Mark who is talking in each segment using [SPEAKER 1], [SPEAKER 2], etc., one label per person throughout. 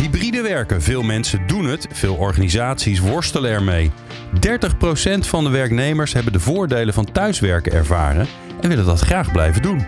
[SPEAKER 1] Hybride werken. Veel mensen doen het, veel organisaties worstelen ermee. 30% van de werknemers hebben de voordelen van thuiswerken ervaren en willen dat graag blijven doen.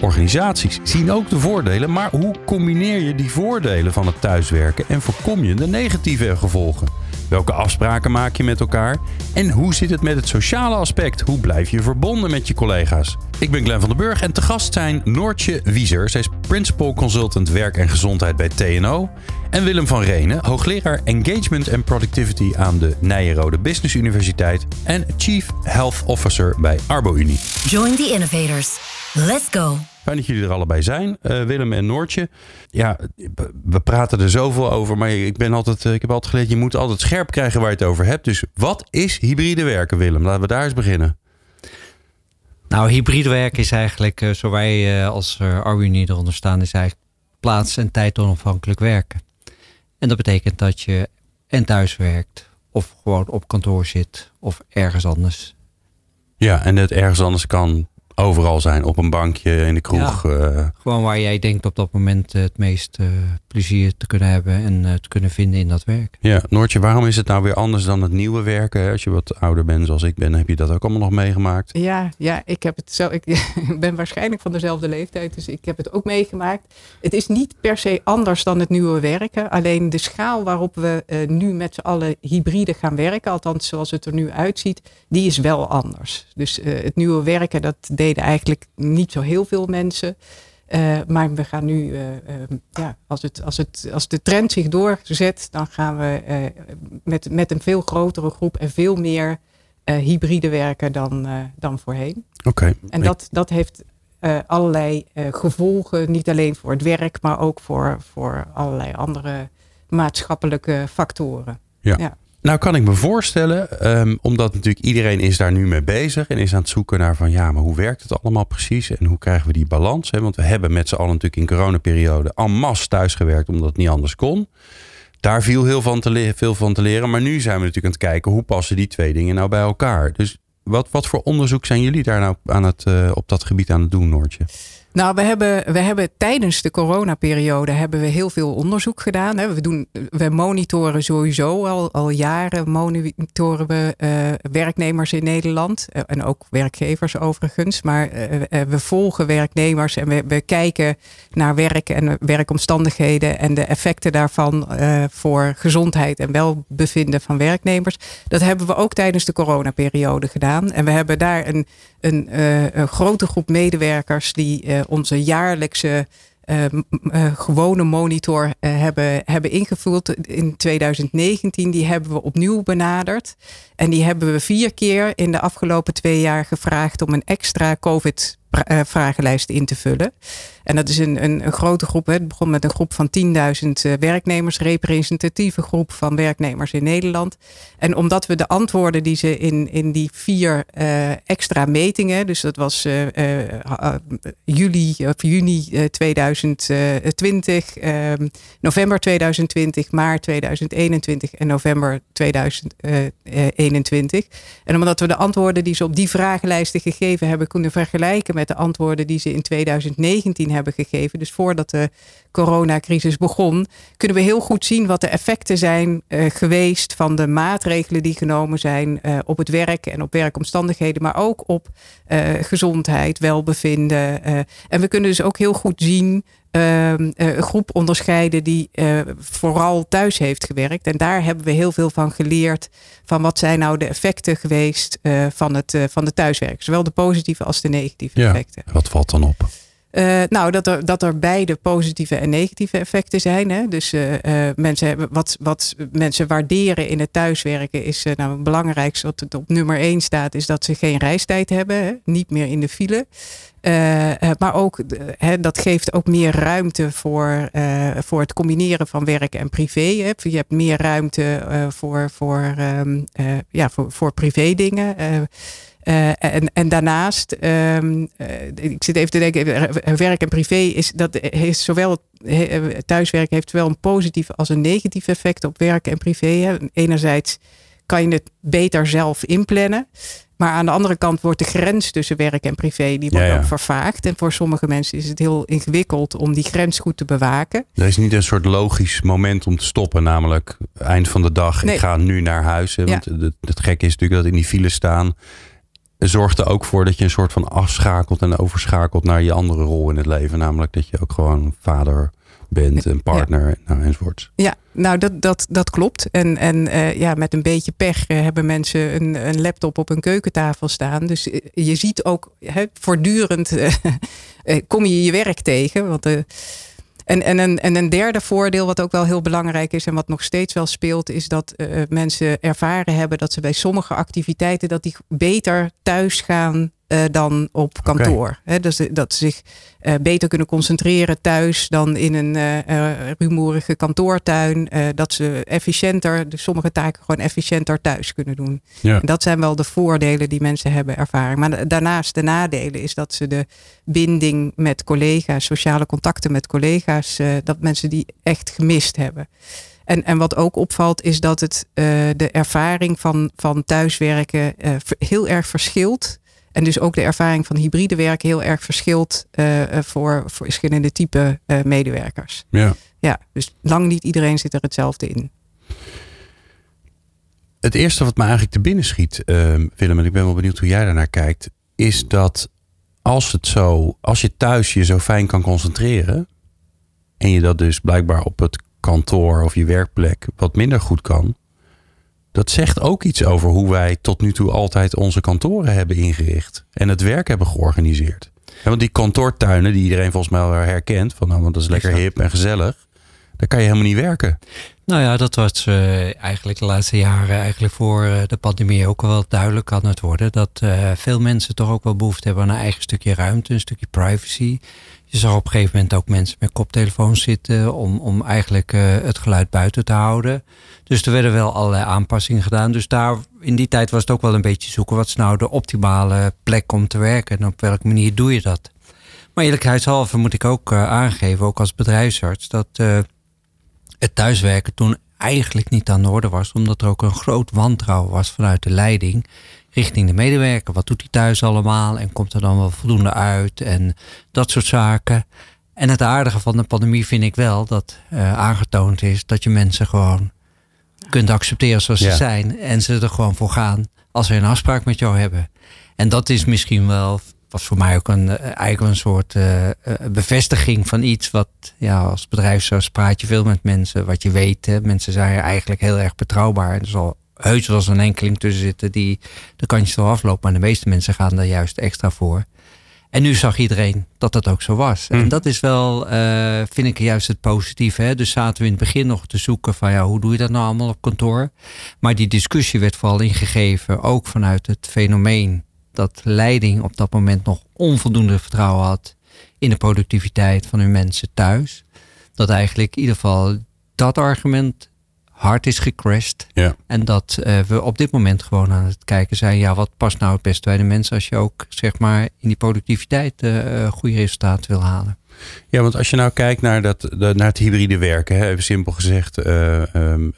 [SPEAKER 1] Organisaties zien ook de voordelen, maar hoe combineer je die voordelen van het thuiswerken en voorkom je de negatieve gevolgen? Welke afspraken maak je met elkaar? En hoe zit het met het sociale aspect? Hoe blijf je verbonden met je collega's? Ik ben Glenn van den Burg en te gast zijn Noortje Wieser. Zij is Principal Consultant Werk en Gezondheid bij TNO. En Willem van Renen, hoogleraar Engagement and Productivity aan de Nijenrode Business Universiteit. En Chief Health Officer bij ArboUnie.
[SPEAKER 2] Join the innovators. Let's go.
[SPEAKER 1] Fijn dat jullie er allebei zijn, uh, Willem en Noortje. Ja, we praten er zoveel over, maar ik, ben altijd, eh, ik heb altijd geleerd, je moet altijd scherp krijgen waar je het over hebt. Dus wat is hybride werken, Willem? Laten we daar eens beginnen.
[SPEAKER 3] Nou, hybride werken is eigenlijk, uh, zo wij als uh, eronder staan, is eigenlijk plaats- en tijd onafhankelijk werken. En dat betekent dat je en thuis werkt, of gewoon op kantoor zit, of ergens anders.
[SPEAKER 1] Ja, en het ergens anders kan overal zijn. Op een bankje, in de kroeg.
[SPEAKER 3] Eh. Gewoon waar jij denkt op dat moment het meest uh, plezier te kunnen hebben en uh, te kunnen vinden in dat werk.
[SPEAKER 1] Ja, Noortje, waarom is het nou weer anders dan het nieuwe werken? Als je wat ouder bent zoals ik ben, heb je dat ook allemaal nog meegemaakt?
[SPEAKER 4] Ja, ja ik heb het zo. Ik ben waarschijnlijk van dezelfde leeftijd, dus ik heb het ook meegemaakt. Het is niet per se anders dan het nieuwe werken. Alleen de schaal waarop we nu met z'n allen hybride gaan werken, althans zoals het er nu uitziet, die is wel anders. Dus het nieuwe werken, dat deed eigenlijk niet zo heel veel mensen. Uh, maar we gaan nu, uh, uh, ja, als, het, als, het, als de trend zich doorzet, dan gaan we met, met een veel grotere groep en veel meer hybride werken dan, dan voorheen.
[SPEAKER 1] Oké.
[SPEAKER 4] En dat, dat heeft allerlei gevolgen, niet alleen voor het werk, maar ook voor, voor allerlei andere maatschappelijke factoren.
[SPEAKER 1] ja. ja. Nou kan ik me voorstellen, um, omdat natuurlijk iedereen is daar nu mee bezig en is aan het zoeken naar van ja, maar hoe werkt het allemaal precies en hoe krijgen we die balans? Hè? Want we hebben met z'n allen natuurlijk in coronaperiode en masse thuisgewerkt omdat het niet anders kon. Daar viel heel van te veel van te leren, maar nu zijn we natuurlijk aan het kijken hoe passen die twee dingen nou bij elkaar. Dus wat, wat voor onderzoek zijn jullie daar nou aan het, uh, op dat gebied aan het doen, Noortje?
[SPEAKER 4] Nou, we hebben, we hebben tijdens de coronaperiode hebben we heel veel onderzoek gedaan. We, doen, we monitoren sowieso al, al jaren monitoren we uh, werknemers in Nederland. Uh, en ook werkgevers overigens. Maar uh, we volgen werknemers en we, we kijken naar werk en werkomstandigheden en de effecten daarvan voor gezondheid en welbevinden van werknemers. Dat hebben we ook tijdens de coronaperiode gedaan. En we hebben daar een een, uh, een grote groep medewerkers die uh, onze jaarlijkse uh, gewone monitor hebben, hebben ingevuld in 2019. Die hebben we opnieuw benaderd. En die hebben we vier keer in de afgelopen twee jaar gevraagd om een extra COVID-vragenlijst in te vullen. En dat is een, een, grote groep. Hè. Het begon met een groep van 10.000 uh, werknemers, representatieve groep van werknemers in Nederland. En omdat we de antwoorden die ze in, in die vier uh, extra metingen, dus dat was juli of juni 2020, ehm, november 2020, maart 2021 en november 2021. En omdat we de antwoorden die ze op die vragenlijsten gegeven hebben kunnen vergelijken met de antwoorden die ze in 2019 hebben gegeven, dus voordat de coronacrisis begon, kunnen we heel goed zien wat de effecten zijn uh, geweest van de maatregelen die genomen zijn uh, op het werk en op werkomstandigheden, maar ook op uh, gezondheid, welbevinden. en we kunnen dus ook heel goed zien een groep onderscheiden die vooral thuis heeft gewerkt. En daar hebben we heel veel van geleerd. Van wat zijn nou de effecten geweest van, het, van de thuiswerk. Zowel de positieve als de negatieve effecten.
[SPEAKER 1] Wat valt dan op?
[SPEAKER 4] Uh, nou, dat er, dat er beide positieve en negatieve effecten zijn. Hè? Dus uh, uh, mensen hebben, wat, wat mensen waarderen in het thuiswerken is nou, het belangrijkste wat het op nummer één staat, is dat ze geen reistijd hebben, hè? niet meer in de file. maar ook dat geeft ook meer ruimte voor, voor het combineren van werk en privé. Je hebt meer ruimte voor, voor, um, ja, voor, voor privé dingen. Uh, en, en daarnaast, um, uh, ik zit even te denken, werk en privé is dat heeft zowel het thuiswerken heeft zowel een positief als een negatief effect op werk en privé. Hè. Enerzijds kan je het beter zelf inplannen. Maar aan de andere kant wordt de grens tussen werk en privé die wordt ook vervaagd. En voor sommige mensen is het heel ingewikkeld om die grens goed te bewaken.
[SPEAKER 1] Er is niet een soort logisch moment om te stoppen, namelijk eind van de dag. Ik ga nu naar huis. Hè, want het, het gekke is natuurlijk dat in die file staan zorgt er ook voor dat je een soort van afschakelt en overschakelt naar je andere rol in het leven. Namelijk dat je ook gewoon vader bent, een partner ja. nou, enzovoorts.
[SPEAKER 4] Ja, nou dat, dat, dat klopt. En, en uh, ja, met een beetje pech uh, hebben mensen een, een laptop op een keukentafel staan. Dus uh, je ziet ook he, voortdurend kom je je werk tegen. Want en, en, een, en een derde voordeel, wat ook wel heel belangrijk is en wat nog steeds wel speelt, is dat uh, mensen ervaren hebben dat ze bij sommige activiteiten dat die beter thuis gaan uh, dan op kantoor. Okay. dus dat ze zich uh, beter kunnen concentreren thuis dan in een uh, rumoerige kantoortuin. dat ze efficiënter, dus sommige taken gewoon efficiënter thuis kunnen doen. Ja. En dat zijn wel de voordelen die mensen hebben ervaren. Maar daarnaast de nadelen is dat ze de binding met collega's, sociale contacten met collega's, dat mensen die echt gemist hebben. En, en wat ook opvalt is dat het, de ervaring van, van thuiswerken heel erg verschilt en dus ook de ervaring van hybride werken heel erg verschilt uh, voor, voor verschillende type uh, medewerkers.
[SPEAKER 1] Ja.
[SPEAKER 4] ja, dus lang niet iedereen zit er hetzelfde in.
[SPEAKER 1] Het eerste wat me eigenlijk te binnen schiet, uh, Willem, en ik ben wel benieuwd hoe jij daarnaar kijkt, is dat als het zo, als je thuis je zo fijn kan concentreren en je dat dus blijkbaar op het kantoor of je werkplek wat minder goed kan, dat zegt ook iets over hoe wij tot nu toe altijd onze kantoren hebben ingericht. En het werk hebben georganiseerd. want die kantoortuinen die iedereen volgens mij wel herkent. Van nou, want dat is lekker hip en gezellig. Daar kan je helemaal niet werken.
[SPEAKER 3] Nou ja, dat was uh, eigenlijk de laatste jaren, eigenlijk voor uh, de pandemie ook wel duidelijk aan het worden. Dat uh, veel mensen toch ook wel behoefte hebben aan een eigen stukje ruimte, een stukje privacy. Je zag op een gegeven moment ook mensen met koptelefoons zitten om, om eigenlijk het geluid buiten te houden. Dus er werden wel allerlei aanpassingen gedaan. Dus daar in die tijd was het ook wel een beetje zoeken. Wat is nou de optimale plek om te werken? En op welke manier doe je dat? Maar eerlijkheidshalve moet ik ook uh, aangeven, ook als bedrijfsarts, dat uh, het thuiswerken toen eigenlijk niet aan de orde was. Omdat er ook een groot wantrouwen was vanuit de leiding richting de medewerker. Wat doet hij thuis allemaal? En komt er dan wel voldoende uit? En dat soort zaken. En het aardige van de pandemie vind ik wel dat uh, aangetoond is dat je mensen gewoon kunt accepteren zoals ze zijn. En ze er gewoon voor gaan als ze een afspraak met jou hebben. En dat is misschien wel, was voor mij ook een, eh, eigenlijk een soort uh, bevestiging van iets wat, ja, als bedrijfsarts praat je veel met mensen, wat je weet. Hè. Mensen zijn eigenlijk heel erg betrouwbaar. Er zal heus wel eens een enkeling tussen zitten die de kantjes wel afloopt. Maar de meeste mensen gaan daar juist extra voor. En nu zag iedereen dat dat ook zo was. En mhm. dat is wel, uh, vind ik juist het positieve. Hè? Dus zaten we in het begin nog te zoeken van ja, hoe doe je dat nou allemaal op kantoor? Maar die discussie werd vooral ingegeven, ook vanuit het fenomeen dat leiding op dat moment nog onvoldoende vertrouwen had in de productiviteit van hun mensen thuis. Dat eigenlijk in ieder geval dat argument hard is gecrashed.
[SPEAKER 1] Ja.
[SPEAKER 3] En dat uh, we op dit moment gewoon aan het kijken zijn, ja, wat past nou het beste bij de mensen als je ook zeg maar in die productiviteit uh, goede resultaten wil halen.
[SPEAKER 1] Ja, want als je nou kijkt naar, dat, naar het hybride werken, hè, even simpel gezegd, uh, um,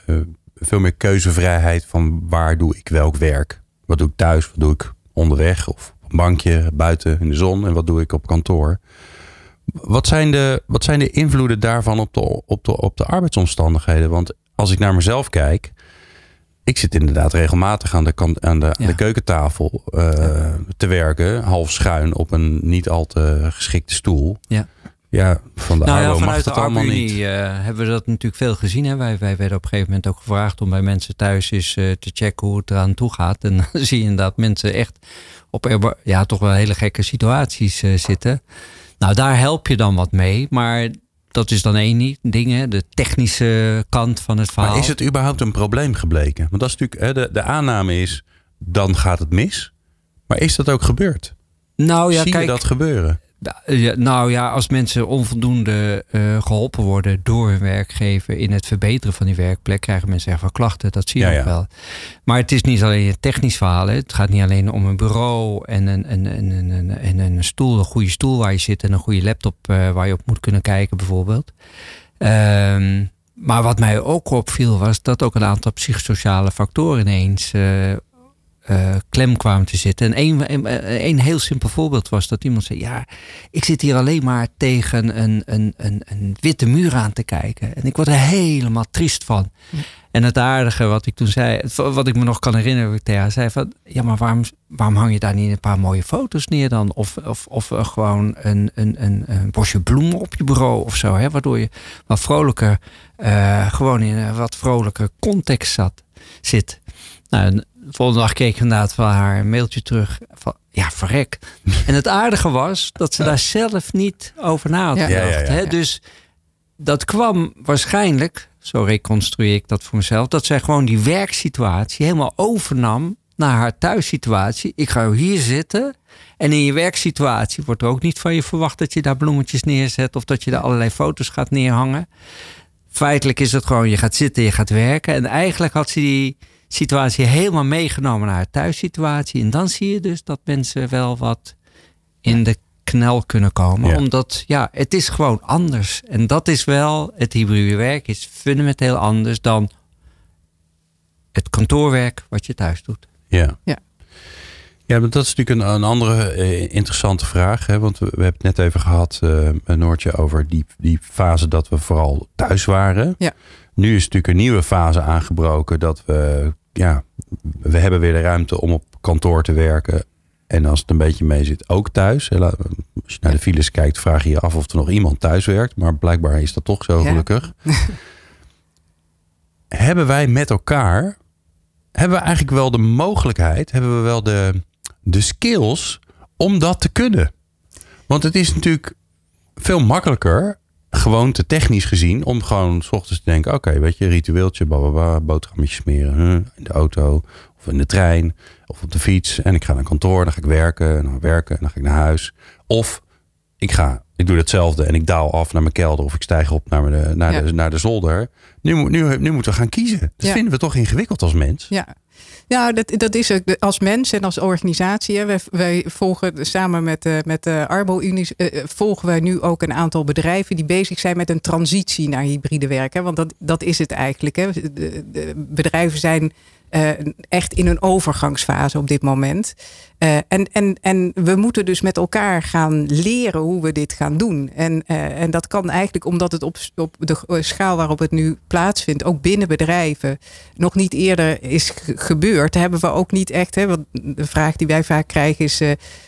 [SPEAKER 1] veel meer keuzevrijheid van waar doe ik welk werk. Wat doe ik thuis, wat doe ik onderweg of op een bankje buiten in de zon en wat doe ik op kantoor. Wat zijn de, wat zijn de invloeden daarvan op de, op, de, op de arbeidsomstandigheden? Want als ik naar mezelf kijk, ik zit inderdaad regelmatig aan de, kant, aan de, aan de keukentafel uh, te werken, half schuin op een niet al te geschikte stoel.
[SPEAKER 3] Ja.
[SPEAKER 1] Ja, van de
[SPEAKER 3] nou
[SPEAKER 1] ja,
[SPEAKER 3] vanuit de
[SPEAKER 1] allemaal niet.
[SPEAKER 3] Uh, hebben we dat natuurlijk veel gezien. Hè? Wij, wij werden op een gegeven moment ook gevraagd om bij mensen thuis eens uh, te checken hoe het eraan toe gaat. En dan zie je inderdaad mensen echt op ja, toch wel hele gekke situaties uh, zitten. Nou, daar help je dan wat mee. Maar dat is dan één ding, hè? de technische kant van het verhaal.
[SPEAKER 1] Maar is het überhaupt een probleem gebleken? Want dat is natuurlijk, hè, de, de aanname is, dan gaat het mis. Maar is dat ook gebeurd?
[SPEAKER 3] Nou ja,
[SPEAKER 1] Zie
[SPEAKER 3] kijk,
[SPEAKER 1] je dat gebeuren?
[SPEAKER 3] Ja, nou ja, als mensen onvoldoende uh, geholpen worden door hun werkgever in het verbeteren van die werkplek, krijgen mensen echt wel klachten. Dat zie je
[SPEAKER 1] Ja,
[SPEAKER 3] ook
[SPEAKER 1] ja.
[SPEAKER 3] wel. Maar het is niet alleen een technisch verhaal. Hè. Het gaat niet alleen om een bureau en een, een, een, een, een, en een stoel, een goede stoel waar je zit en een goede laptop uh, waar je op moet kunnen kijken, bijvoorbeeld. Um, maar wat mij ook opviel was dat ook een aantal psychosociale factoren ineens uh, uh, klem kwamen te zitten. En één, een, een heel simpel voorbeeld was dat iemand zei: Ja, ik zit hier alleen maar tegen een, een, een, een witte muur aan te kijken. En ik word er helemaal triest van. Ja. En het aardige wat ik toen zei, wat ik me nog kan herinneren, ik tegen haar zei: van, Ja, maar waarom, waarom hang je daar niet een paar mooie foto's neer dan? Of, of, of uh, gewoon een, een, een, een, bosje bloemen op je bureau of zo, hè? waardoor je wat vrolijker, uh, gewoon in een wat vrolijker context zat, zit. Nou, de volgende dag keek ik inderdaad van haar mailtje terug. Van, ja, verrek. en het aardige was dat ze daar zelf niet over na had gedacht. Hè. Dus dat kwam waarschijnlijk, zo reconstrueer ik dat voor mezelf, dat zij gewoon die werksituatie helemaal overnam naar haar thuissituatie. Ik ga hier zitten. En in je werksituatie wordt er ook niet van je verwacht dat je daar bloemetjes neerzet of dat je daar allerlei foto's gaat neerhangen. Feitelijk is het gewoon, je gaat zitten, je gaat werken. En eigenlijk had ze die situatie helemaal meegenomen naar haar thuissituatie. En dan zie je dus dat mensen wel wat in de knel kunnen komen.
[SPEAKER 1] Ja.
[SPEAKER 3] Omdat, ja, het is gewoon anders. En dat is wel, het hybride werk is fundamenteel anders dan het kantoorwerk wat je thuis doet.
[SPEAKER 1] Ja.
[SPEAKER 4] Ja.
[SPEAKER 1] Ja, maar dat is natuurlijk een, een andere eh, interessante vraag. Hè? Want we, we hebben het net even gehad, eh Noortje, over die, die fase dat we vooral thuis waren.
[SPEAKER 4] Ja.
[SPEAKER 1] Nu is natuurlijk een nieuwe fase aangebroken dat we, ja, we hebben weer de ruimte om op kantoor te werken. En als het een beetje mee zit, ook thuis. Als je naar de files kijkt, vraag je je af of er nog iemand thuis werkt. Maar blijkbaar is dat toch zo,
[SPEAKER 4] Ja.
[SPEAKER 1] gelukkig. hebben wij met elkaar, hebben we eigenlijk wel de mogelijkheid, hebben we wel de, de skills om dat te kunnen? Want het is natuurlijk veel makkelijker, gewoon te technisch gezien, om gewoon s ochtends te denken: oké, weet je, ritueeltje, bababa, boterhammetjes smeren huh, in de auto of in de trein of op de fiets. En ik ga naar kantoor, dan ga ik werken, en dan werken, en dan ga ik naar huis. Of ik ga, ik doe hetzelfde en ik daal af naar mijn kelder of ik stijg op naar, de, naar,
[SPEAKER 4] Ja.
[SPEAKER 1] de, naar de zolder. Nu, moet- nu, nu moeten we gaan kiezen. Dat
[SPEAKER 4] Ja.
[SPEAKER 1] vinden we toch ingewikkeld als mens.
[SPEAKER 4] Ja. Ja, dat, dat is de- als mens en als organisatie. Hè, wij, wij volgen samen met, de met de Arbo-Unie eh, volgen wij nu ook een aantal bedrijven die bezig zijn met een transitie naar hybride werken. Want dat, dat is het eigenlijk. Hè. De bedrijven zijn eh, echt in een overgangsfase op dit moment. Eh, en, en, en we moeten dus met elkaar gaan leren hoe we dit gaan doen. En, eh, en dat kan eigenlijk omdat het op, op de schaal waarop het nu plaatsvindt, ook binnen bedrijven, nog niet eerder is ge- gebeurd. Hebben we ook niet echt. Hè, want de vraag die wij vaak krijgen is: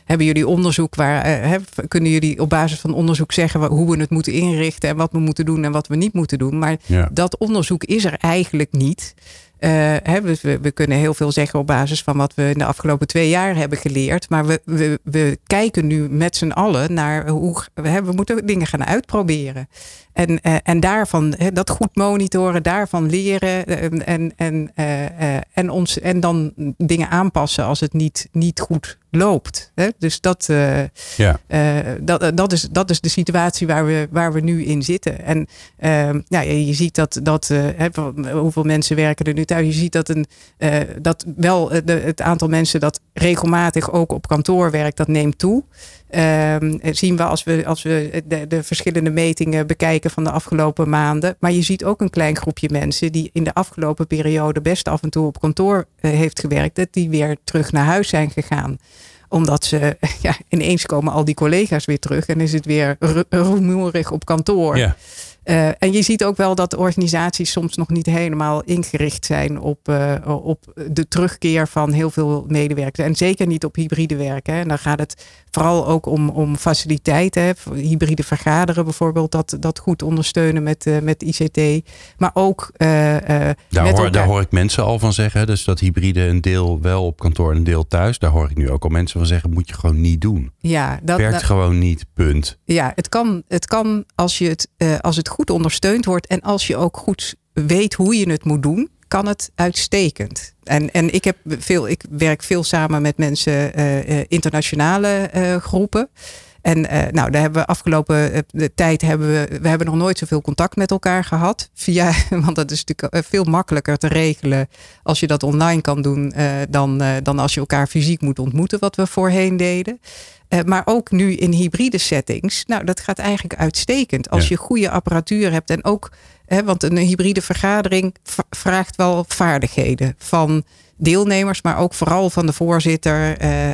[SPEAKER 4] hebben jullie onderzoek waar hè, kunnen jullie op basis van onderzoek zeggen hoe we het moeten inrichten en wat we moeten doen en wat we niet moeten doen? Maar
[SPEAKER 1] Ja.
[SPEAKER 4] dat onderzoek is er eigenlijk niet. Eh, hè, we, we- kunnen heel veel zeggen op basis van wat we in de afgelopen twee jaar hebben geleerd. Maar we, we, we kijken nu met z'n allen naar hoe hè, we moeten dingen gaan uitproberen. En, eh, en daarvan hè, dat goed monitoren, daarvan leren eh, en, en, en, ons, en dan dingen aanpassen als het niet, niet goed loopt. Hè? Dus dat,
[SPEAKER 1] Ja.
[SPEAKER 4] dat, dat, is, dat is de situatie waar we, waar we nu in zitten. En ja, je ziet dat, dat hoeveel mensen werken er nu thuis. Je ziet dat, een, eh, dat wel eh, het aantal mensen dat regelmatig ook op kantoor werkt, dat neemt toe. Eh, zien we als we, als we de, de verschillende metingen bekijken van de afgelopen maanden. Maar je ziet ook een klein groepje mensen die in de afgelopen periode best af en toe op kantoor heeft gewerkt, dat die weer terug naar huis zijn gegaan omdat ze, ja, ineens komen al die collega's weer terug en is het weer ru- rumoerig op kantoor.
[SPEAKER 1] Ja.
[SPEAKER 4] Uh, en je ziet ook wel dat organisaties soms nog niet helemaal ingericht zijn op, uh, op de terugkeer van heel veel medewerkers. En zeker niet op hybride werken. En dan gaat het vooral ook om, om faciliteiten. Hybride vergaderen bijvoorbeeld, dat, dat goed ondersteunen met, uh, met ICT. Maar ook.
[SPEAKER 1] daar, hoor, daar hoor ik mensen al van zeggen. Dus dat hybride een deel wel op kantoor en een deel thuis. Daar hoor ik nu ook al mensen van zeggen: moet je gewoon niet doen.
[SPEAKER 4] Ja,
[SPEAKER 1] dat werkt gewoon niet. Punt.
[SPEAKER 4] Ja, het kan, het kan als, je het, als het goed ondersteund wordt en als je ook goed weet hoe je het moet doen, kan het uitstekend. En, en ik, heb veel, ik werk veel samen met mensen, uh, internationale uh, groepen. En uh, nou, daar hebben we afgelopen de tijd hebben we, we hebben nog nooit zoveel contact met elkaar gehad. Via, want dat is natuurlijk veel makkelijker te regelen als je dat online kan doen uh, dan, dan als je elkaar fysiek moet ontmoeten, wat we voorheen deden. Maar ook nu in hybride settings. Nou, dat gaat eigenlijk uitstekend. Als ja. je goede apparatuur hebt en ook, hè, want een hybride vergadering vraagt wel vaardigheden van deelnemers, maar ook vooral van de voorzitter. Uh,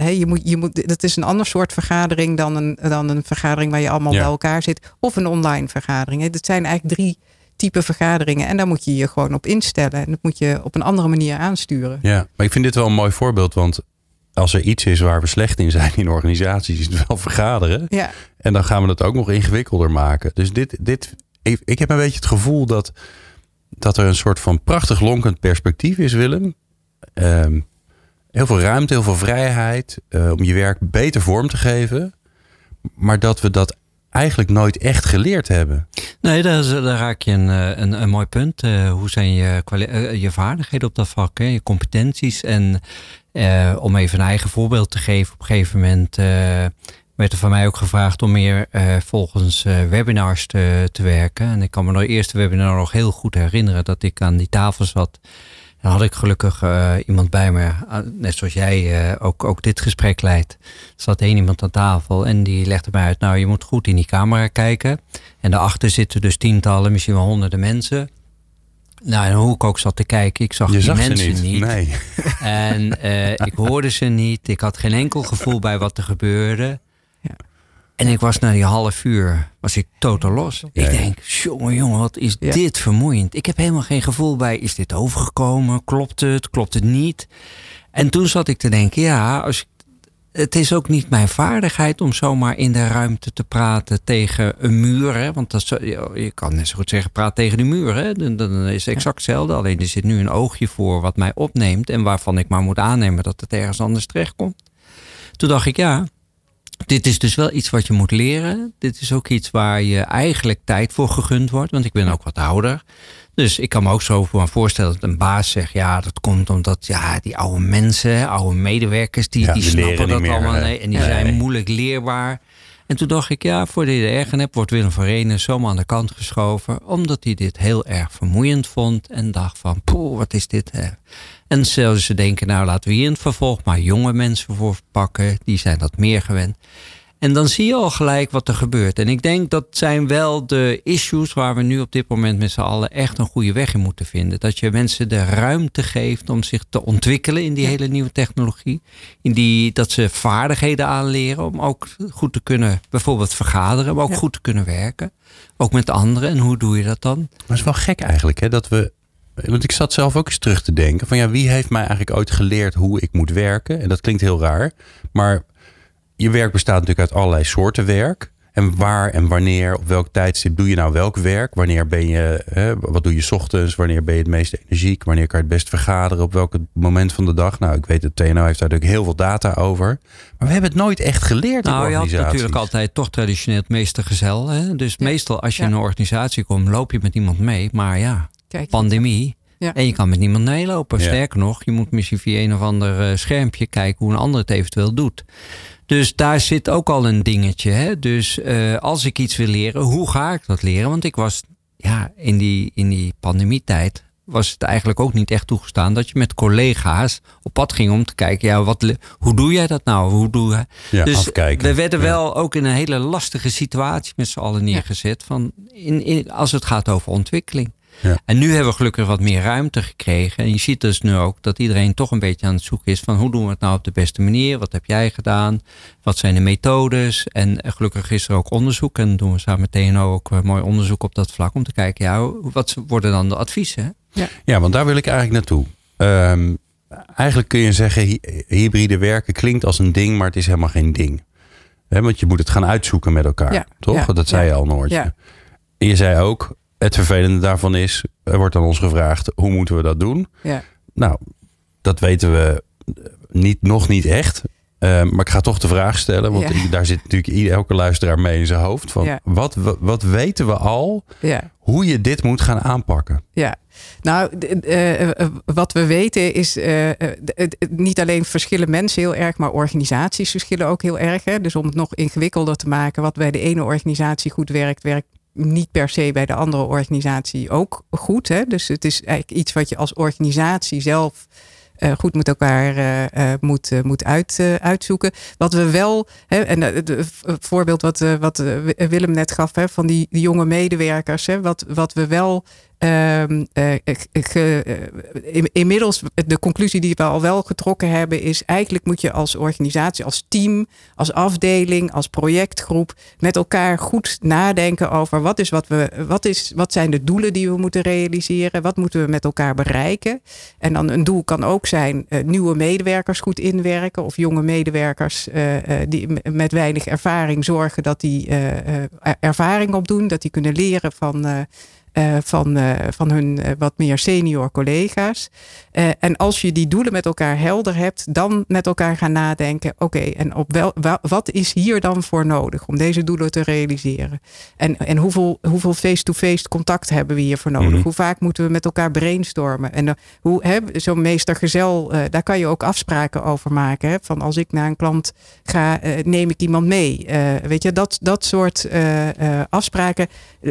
[SPEAKER 4] uh, je moet, je moet, dat is een ander soort vergadering dan een, dan een vergadering waar je allemaal ja. bij elkaar zit. Of een online vergadering. Dat zijn eigenlijk drie type vergaderingen. En daar moet je je gewoon op instellen. En dat moet je op een andere manier aansturen.
[SPEAKER 1] Ja, maar ik vind dit wel een mooi voorbeeld. Want als er iets is waar we slecht in zijn in organisaties, is het wel vergaderen.
[SPEAKER 4] Ja.
[SPEAKER 1] En dan gaan we het ook nog ingewikkelder maken. Dus dit, dit, ik, ik heb een beetje het gevoel dat, dat er een soort van prachtig lonkend perspectief is, Willem. Um, heel veel ruimte, heel veel vrijheid uh, om je werk beter vorm te geven. Maar dat we dat eigenlijk nooit echt geleerd hebben.
[SPEAKER 3] Nee, daar, daar raak je een, een, een mooi punt. Uh, hoe zijn je, je vaardigheden op dat vak, hè? je competenties? En om even een eigen voorbeeld te geven, op een gegeven moment werd er van mij ook gevraagd om meer volgens webinars te, te werken. En ik kan me nog eerste webinar nog heel goed herinneren dat ik aan die tafel zat. Dan had ik gelukkig uh, iemand bij me, net zoals jij ook, ook dit gesprek leidt. Er zat één iemand aan tafel en die legde mij uit, nou je moet goed in die camera kijken. En daarachter zitten dus tientallen, misschien wel honderden mensen. Nou, en hoe ik ook zat te kijken, ik zag
[SPEAKER 1] je
[SPEAKER 3] die
[SPEAKER 1] zag
[SPEAKER 3] mensen
[SPEAKER 1] niet.
[SPEAKER 3] niet.
[SPEAKER 1] Nee.
[SPEAKER 3] En ik hoorde ze niet. Ik had geen enkel gevoel bij wat er gebeurde. En ik was na die half uur, was ik totaal los.
[SPEAKER 1] Ja,
[SPEAKER 3] ik denk, jongen, jongen, wat is
[SPEAKER 4] Ja.
[SPEAKER 3] dit vermoeiend. Ik heb helemaal geen gevoel bij, is dit overgekomen? Klopt het? Klopt het niet? En toen zat ik te denken, ja, als ik, het is ook niet mijn vaardigheid om zomaar in de ruimte te praten tegen een muur. Hè? Want dat, je kan net zo goed zeggen, praat tegen de muur. Hè? Dan, dan is het exact hetzelfde. Alleen er zit nu een oogje voor wat mij opneemt. En waarvan ik maar moet aannemen dat het ergens anders terechtkomt. Toen dacht ik, ja, dit is dus wel iets wat je moet leren. Dit is ook iets waar je eigenlijk tijd voor gegund wordt. Want ik ben ook wat ouder. Dus ik kan me ook zo voor voorstellen dat een baas zegt... ja, dat komt omdat ja, die oude mensen, oude medewerkers... die,
[SPEAKER 1] Ja,
[SPEAKER 3] die
[SPEAKER 1] die
[SPEAKER 3] snappen dat
[SPEAKER 1] meer,
[SPEAKER 3] allemaal nee, En die
[SPEAKER 1] Nee.
[SPEAKER 3] zijn moeilijk leerbaar. En toen dacht ik, ja, voordat je er erg aan hebt... wordt Willem van Renen zomaar aan de kant geschoven... omdat hij dit heel erg vermoeiend vond... en dacht van, poeh, wat is dit? Hè? En zouden ze denken, nou laten we hier in het vervolg... maar jonge mensen voor pakken, die zijn dat meer gewend... En dan zie je al gelijk wat er gebeurt. En ik denk dat zijn wel de issues waar we nu op dit moment met z'n allen echt een goede weg in moeten vinden. Dat je mensen de ruimte geeft om zich te ontwikkelen in die hele nieuwe technologie. In die, dat ze vaardigheden aanleren om ook goed te kunnen bijvoorbeeld vergaderen, maar ook
[SPEAKER 4] Ja.
[SPEAKER 3] goed te kunnen werken. Ook met anderen. En hoe doe je dat dan?
[SPEAKER 1] Maar het is wel gek eigenlijk, hè, dat we. Want ik zat zelf ook eens terug te denken: van ja, wie heeft mij eigenlijk ooit geleerd hoe ik moet werken? En dat klinkt heel raar, maar je werk bestaat natuurlijk uit allerlei soorten werk. En waar en wanneer, op welk tijdstip doe je nou welk werk? Wanneer ben je, hè, wat doe je 's ochtends? Wanneer ben je het meest energiek? Wanneer kan je het best vergaderen? Op welk moment van de dag? Nou, ik weet dat TNO heeft daar natuurlijk heel veel data over. Maar we hebben het nooit echt geleerd in
[SPEAKER 3] Nou, je had natuurlijk altijd toch traditioneel het meestergezel. Hè? Dus meestal als je
[SPEAKER 4] Ja.
[SPEAKER 3] in een organisatie komt, loop je met iemand mee. Maar ja,
[SPEAKER 4] Kijk,
[SPEAKER 3] pandemie.
[SPEAKER 4] Ja.
[SPEAKER 3] En je kan met niemand meelopen.
[SPEAKER 1] Ja.
[SPEAKER 3] Sterker nog, je moet misschien via een of ander eh, schermpje kijken hoe een ander het eventueel doet. Dus daar zit ook al een dingetje. Hè? Dus eh, als ik iets wil leren, hoe ga ik dat leren? Want ik was ja, in die, in die pandemietijd was het eigenlijk ook niet echt toegestaan dat je met collega's op pad ging om te kijken, ja, wat, hoe doe jij dat nou? Hoe doe je?
[SPEAKER 1] Ja,
[SPEAKER 3] dus
[SPEAKER 1] afkijken.
[SPEAKER 3] we werden
[SPEAKER 1] Ja.
[SPEAKER 3] wel ook in een hele lastige situatie met z'n allen neergezet. Van in, in, als het gaat over ontwikkeling. Ja. En nu hebben we gelukkig wat meer ruimte gekregen. En je ziet dus nu ook dat iedereen toch een beetje aan het zoeken is van hoe doen we het nou op de beste manier? Wat heb jij gedaan? Wat zijn de methodes? En gelukkig is er ook onderzoek. En doen we samen met TNO ook eh, mooi onderzoek op dat vlak om te kijken, ja, wat worden dan de adviezen?
[SPEAKER 1] Ja. ja, want daar wil ik eigenlijk naartoe. Ehm, eigenlijk kun je zeggen, hybride werken klinkt als een ding, maar het is helemaal geen ding. want je moet het gaan uitzoeken met elkaar. toch? dat zei je al, Noortje. En je zei ook, het vervelende daarvan is, er wordt aan ons gevraagd, hoe moeten we dat doen?
[SPEAKER 4] Ja.
[SPEAKER 1] Nou, dat weten we niet, nog niet echt. Ehm, maar ik ga toch de vraag stellen, want daar zit natuurlijk elke luisteraar mee in zijn hoofd. Van wat, wat, weten we al hoe je dit moet gaan aanpakken?
[SPEAKER 4] Ja, nou, uh, wat we weten is uh, niet alleen verschillen mensen heel erg, maar organisaties verschillen ook heel erg. Hè? Dus om het nog ingewikkelder te maken, wat bij de ene organisatie goed werkt, werkt niet per se bij de andere organisatie ook goed. Hè? Dus het is eigenlijk iets wat je als organisatie zelf uh, goed met elkaar uh, moet, moet uit, uitzoeken. Wat we wel, hè, en het voorbeeld wat, wat Willem net gaf hè, van die, die jonge medewerkers, hè, wat, wat we wel Ehm, eh, eh, inmiddels, de conclusie die we al wel getrokken hebben, is eigenlijk moet je als organisatie, als team, als afdeling, als projectgroep met elkaar goed nadenken over wat, is wat, we, wat, is, wat zijn de doelen die we moeten realiseren, wat moeten we met elkaar bereiken. En dan een doel kan ook zijn nieuwe medewerkers goed inwerken of jonge medewerkers die met weinig ervaring zorgen dat die ervaring opdoen, dat die kunnen leren van uh, van, uh, van hun uh, wat meer senior collega's. en als je die doelen met elkaar helder hebt, dan met elkaar gaan nadenken: oké, en op wel, wat is hier dan voor nodig om deze doelen te realiseren? En, en hoeveel, hoeveel face-to-face contact hebben we hiervoor nodig? Mm Hoe vaak moeten we met elkaar brainstormen? En hoe zo'n meestergezel, daar kan je ook afspraken over maken. Hè? Van als ik naar een klant ga, neem ik iemand mee. weet je, dat, dat soort afspraken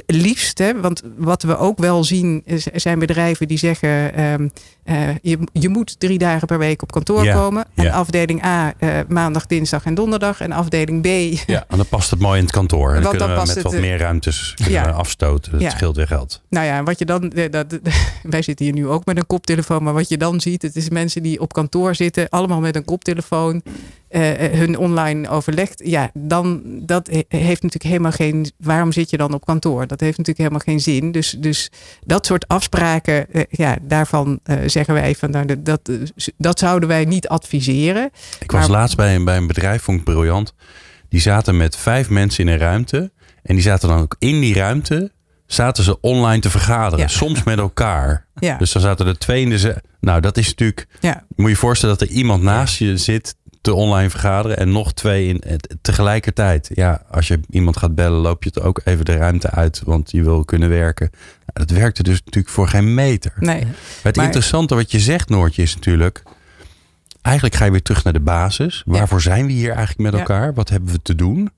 [SPEAKER 4] liefst, hè, want wat wat we ook wel zien, zijn bedrijven die zeggen: ehm, eh, je, je moet drie dagen per week op kantoor komen. En afdeling A uh, maandag, dinsdag en donderdag. En afdeling B.
[SPEAKER 1] Ja, en dan past het mooi in het kantoor. En dan kunnen we met wat meer ruimtes afstoten. Dat scheelt weer geld.
[SPEAKER 4] Nou ja, wat je dan. Dat, wij zitten hier nu ook met een koptelefoon. Maar wat je dan ziet, het is mensen die op kantoor zitten, allemaal met een koptelefoon. Uh, hun online overlegt, ja, dan dat heeft natuurlijk helemaal geen. Waarom zit je dan op kantoor? Dat heeft natuurlijk helemaal geen zin. Dus, dus dat soort afspraken, uh, ja, daarvan uh, zeggen wij van nou, dat, dat zouden wij niet adviseren.
[SPEAKER 1] Ik was laatst bij een, bij een bedrijf, vond ik briljant. Die zaten met vijf mensen in een ruimte. En die zaten dan ook in die ruimte. Zaten ze online te vergaderen. Soms met elkaar.
[SPEAKER 4] Ja.
[SPEAKER 1] Dus dan zaten er twee in de. Nou, dat is natuurlijk.
[SPEAKER 4] Ja.
[SPEAKER 1] Moet je voorstellen dat er iemand naast je zit te online vergaderen en nog twee in, tegelijkertijd. Ja, als je iemand gaat bellen, loop je het ook even de ruimte uit, want je wil kunnen werken. Dat werkte dus natuurlijk voor geen meter.
[SPEAKER 4] Nee,
[SPEAKER 1] het interessante wat je zegt, Noortje, is natuurlijk. Eigenlijk ga je weer terug naar de basis. Waarvoor zijn we hier eigenlijk met elkaar? Wat hebben we te doen?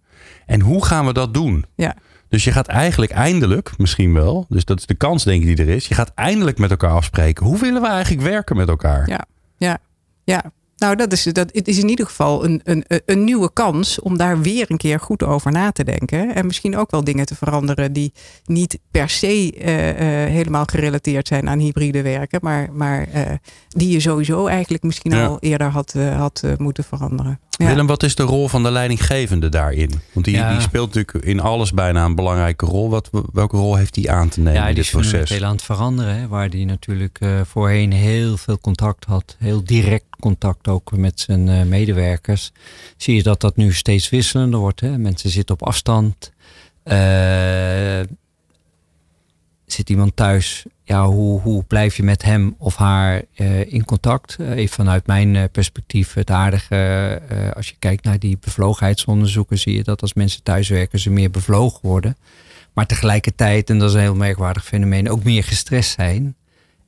[SPEAKER 1] En hoe gaan we dat doen?
[SPEAKER 4] Ja.
[SPEAKER 1] Dus je gaat eigenlijk eindelijk, misschien wel, dus dat is de kans denk ik die er is. Je gaat eindelijk met elkaar afspreken. Hoe willen we eigenlijk werken met elkaar?
[SPEAKER 4] Ja, ja, ja. Nou, dat is, dat, het is in ieder geval een, een, een nieuwe kans om daar weer een keer goed over na te denken. En misschien ook wel dingen te veranderen die niet per se uh, uh, helemaal gerelateerd zijn aan hybride werken, maar, maar uh, die je sowieso eigenlijk misschien ja. al eerder had, had moeten veranderen.
[SPEAKER 1] Ja. Willem, wat is de rol van de leidinggevende daarin? Want die, ja. die, speelt natuurlijk in alles bijna een belangrijke rol. Wat, welke rol heeft die aan te nemen
[SPEAKER 3] ja,
[SPEAKER 1] in dit proces? Ja,
[SPEAKER 3] die is heel aan het veranderen. Hè, waar die natuurlijk uh, voorheen heel veel contact had. Heel direct contact ook met zijn uh, medewerkers. Zie je dat dat nu steeds wisselender wordt. Hè? Mensen zitten op afstand. Uh, zit iemand thuis, ja, hoe, hoe blijf je met hem of haar uh, in contact? Uh, even vanuit mijn uh, perspectief het aardige, als je kijkt naar die bevlogenheidsonderzoeken, zie je dat als mensen thuiswerken ze meer bevlogen worden. Maar tegelijkertijd, en dat is een heel merkwaardig fenomeen, ook meer gestrest zijn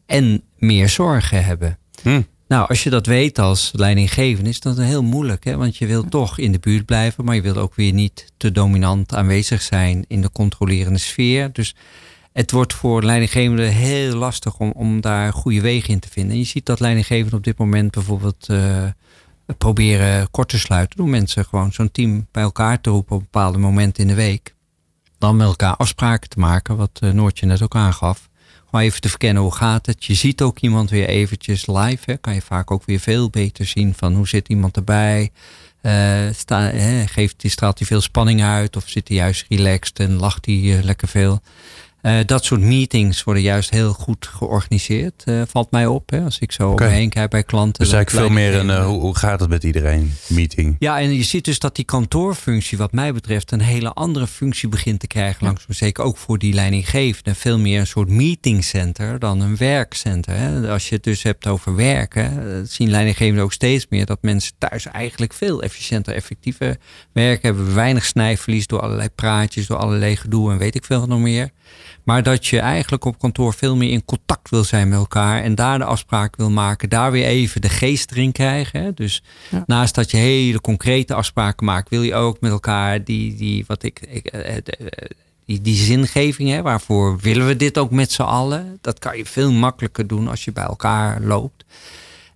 [SPEAKER 3] en meer zorgen hebben.
[SPEAKER 1] Hm.
[SPEAKER 3] Nou, als je dat weet als leidinggevende, is dat heel moeilijk. Hè? Want je wilt toch in de buurt blijven, maar je wilt ook weer niet te dominant aanwezig zijn in de controlerende sfeer. Dus het wordt voor leidinggevenden heel lastig om, om daar goede wegen in te vinden. En je ziet dat leidinggevenden op dit moment bijvoorbeeld uh, proberen kort te sluiten. Door mensen gewoon zo'n team bij elkaar te roepen op bepaalde momenten in de week. Dan met elkaar afspraken te maken, wat uh, Noortje net ook aangaf. Gewoon even te verkennen hoe gaat het. Je ziet ook iemand weer eventjes live. Hè. Kan je vaak ook weer veel beter zien van hoe zit iemand erbij. Uh, sta, hè, geeft, straalt hij veel spanning uit of zit hij juist relaxed en lacht hij lekker veel. Uh, dat soort meetings worden juist heel goed georganiseerd, uh, valt mij op. Hè, als ik zo okay. omheen kijk bij klanten.
[SPEAKER 1] Dus eigenlijk veel meer een uh, hoe, hoe, gaat het met iedereen meeting.
[SPEAKER 3] Ja, en je ziet dus dat die kantoorfunctie, wat mij betreft, een hele andere functie begint te krijgen. Ja. Langzaam zeker ook voor die leidinggevende. Veel meer een soort meetingcenter dan een werkcenter. Hè. Als je het dus hebt over werken, zien leidinggevenden ook steeds meer dat mensen thuis eigenlijk veel efficiënter, effectiever werken. Hebben weinig snijverlies door allerlei praatjes, door allerlei gedoe en weet ik veel nog meer. Maar dat je eigenlijk op kantoor veel meer in contact wil zijn met elkaar. En daar de afspraak wil maken. Daar weer even de geest erin krijgen. Hè? Dus ja. naast dat je hele concrete afspraken maakt. Wil je ook met elkaar die, die wat ik... ik die, die zingeving, hè, waarvoor willen we dit ook met z'n allen? Dat kan je veel makkelijker doen als je bij elkaar loopt.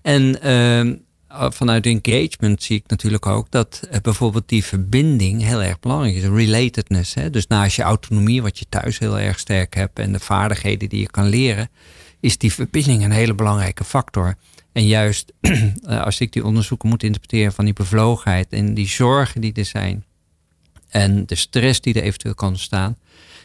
[SPEAKER 3] En uh, vanuit engagement zie ik natuurlijk ook dat uh, bijvoorbeeld die verbinding heel erg belangrijk is. Relatedness. Hè? Dus naast je autonomie, wat je thuis heel erg sterk hebt en de vaardigheden die je kan leren, is die verbinding een hele belangrijke factor. En juist als ik die onderzoeken moet interpreteren van die bevlogenheid en die zorgen die er zijn en de stress die er eventueel kan ontstaan.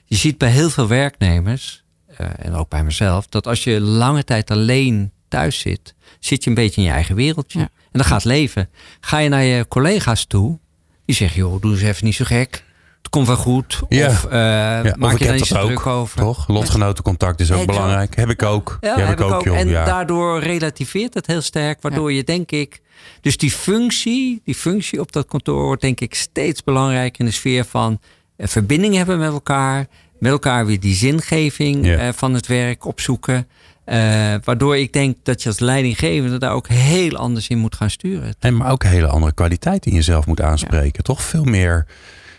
[SPEAKER 3] Je ziet bij heel veel werknemers, en ook bij mezelf, dat als je lange tijd alleen thuis zit, zit je een beetje in je eigen wereldje. Ja. En dan gaat leven. Ga je naar je collega's toe, die zeggen, joh, doe eens even niet zo gek. Het komt wel goed.
[SPEAKER 1] Ja.
[SPEAKER 3] Of uh,
[SPEAKER 1] ja,
[SPEAKER 3] maak
[SPEAKER 1] of
[SPEAKER 3] je daar niet zo druk over.
[SPEAKER 1] Toch? Lotgenotencontact is ook
[SPEAKER 3] Exact.
[SPEAKER 1] belangrijk. Heb ik ook.
[SPEAKER 3] Ja, heb ik ook.
[SPEAKER 1] joh.
[SPEAKER 3] En daardoor relativeert het heel sterk. Waardoor je denk ik... Dus die functie, die functie op dat kantoor wordt denk ik steeds belangrijker in de sfeer van eh, verbinding hebben met elkaar. Met elkaar weer die zingeving eh, van het werk opzoeken. Eh, waardoor ik denk dat je als leidinggevende daar ook heel anders in moet gaan sturen.
[SPEAKER 1] En maar ook een hele andere kwaliteit in jezelf moet aanspreken. Toch veel meer,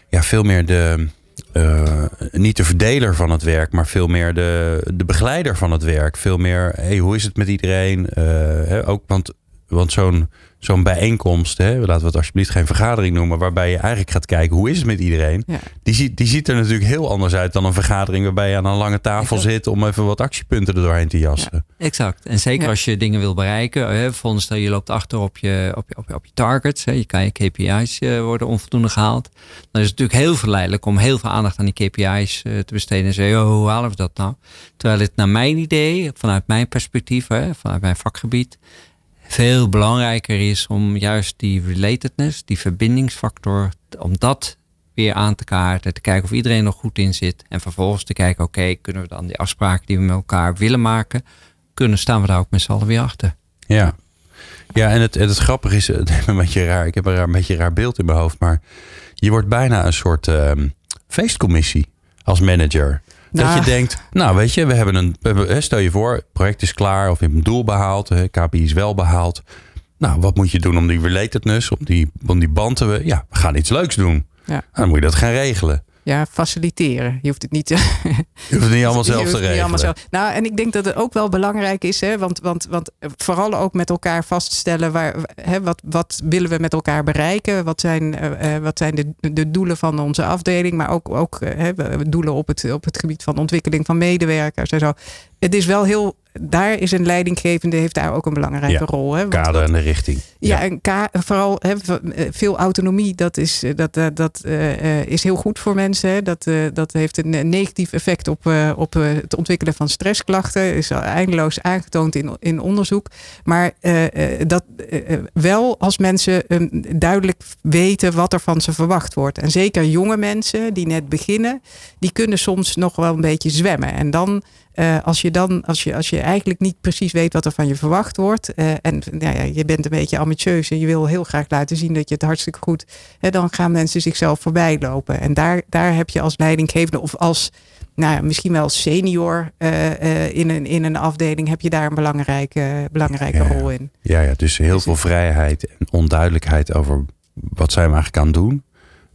[SPEAKER 1] ja, veel meer de, eh, niet de verdeler van het werk, maar veel meer de, de begeleider van het werk. Veel meer, hey, hoe is het met iedereen? Eh, hè, ook, want want zo'n zo'n bijeenkomst, hè, laten we het alsjeblieft geen vergadering noemen, waarbij je eigenlijk gaat kijken hoe is het met iedereen.
[SPEAKER 4] Ja.
[SPEAKER 1] Die, ziet, die ziet er natuurlijk heel anders uit dan een vergadering waarbij je aan een lange tafel
[SPEAKER 3] Exact.
[SPEAKER 1] zit om even wat actiepunten er doorheen te jassen.
[SPEAKER 3] Exact. En zeker
[SPEAKER 4] Ja.
[SPEAKER 3] als je dingen wil bereiken. Hè, bijvoorbeeld stel je loopt achter op je, op je, op je, op je targets. Hè, je kan je KPI's eh, worden onvoldoende gehaald. Dan is het natuurlijk heel verleidelijk om heel veel aandacht aan die KPI's eh, te besteden. En zeggen, oh, hoe halen we dat nou? Terwijl het naar mijn idee, vanuit mijn perspectief, hè, vanuit mijn vakgebied, veel belangrijker is om juist die relatedness, die verbindingsfactor, om dat weer aan te kaarten. Te kijken of iedereen nog goed in zit. En vervolgens te kijken, oké, kunnen we dan die afspraken die we met elkaar willen maken, kunnen staan we daar ook met z'n allen weer achter.
[SPEAKER 1] Ja. Ja, en het, en het grappige is, het is een beetje raar. Ik heb een, raar, een beetje raar beeld in mijn hoofd. Maar je wordt bijna een soort ehm, feestcommissie als manager. Dat
[SPEAKER 4] Nou.
[SPEAKER 1] je denkt, nou weet je, we hebben een. Stel je voor, het project is klaar of je hebt een doel behaald. KPI is wel behaald. Nou, wat moet je doen om die relatedness, om die, om die band te. we- Ja, we gaan iets leuks doen.
[SPEAKER 4] Ja.
[SPEAKER 1] Nou, dan moet je dat gaan regelen.
[SPEAKER 4] Ja, faciliteren. Je hoeft het niet te,
[SPEAKER 1] Je hoeft het niet allemaal zelf te regelen.
[SPEAKER 4] zelf. Nou, en ik denk dat het ook wel belangrijk is, hè, want, want, want vooral ook met elkaar vaststellen waar, hè, wat, wat willen we met elkaar bereiken? Wat zijn, eh, eh, wat zijn de, de doelen van onze afdeling, maar ook, ook eh, hè, we- doelen op het, op het gebied van ontwikkeling van medewerkers en zo. Het is wel heel, daar is een leidinggevende, heeft daar ook een belangrijke
[SPEAKER 1] Ja,
[SPEAKER 4] rol. Hè, want-
[SPEAKER 1] Kader en de richting.
[SPEAKER 4] ja, en vooral hè, eh, veel autonomie, dat, is, eh, dat, eh, dat eh, is heel goed voor mensen. Hè. Dat, dat heeft een negatief effect op, op het ontwikkelen van stressklachten. Is al eindeloos aangetoond in, in onderzoek. Maar dat wel als mensen eh, duidelijk weten wat er van ze verwacht wordt. En zeker jonge mensen die net beginnen, die kunnen soms nog wel een beetje zwemmen. En dan eh, als je dan, als je, als je eigenlijk niet precies weet wat er van je verwacht wordt. eh, en nou ja, je bent een beetje ambitieus en je wil heel graag laten zien dat je het hartstikke goed. Hè, dan gaan mensen zichzelf voorbij lopen. En daar, daar heb je als leidinggevende of als nou ja, misschien wel senior eh, in, een, in een afdeling, heb je daar een belangrijke, belangrijke
[SPEAKER 1] Ja,
[SPEAKER 4] rol in.
[SPEAKER 1] Ja, ja, dus heel veel vrijheid en onduidelijkheid over wat zijn we eigenlijk aan doen.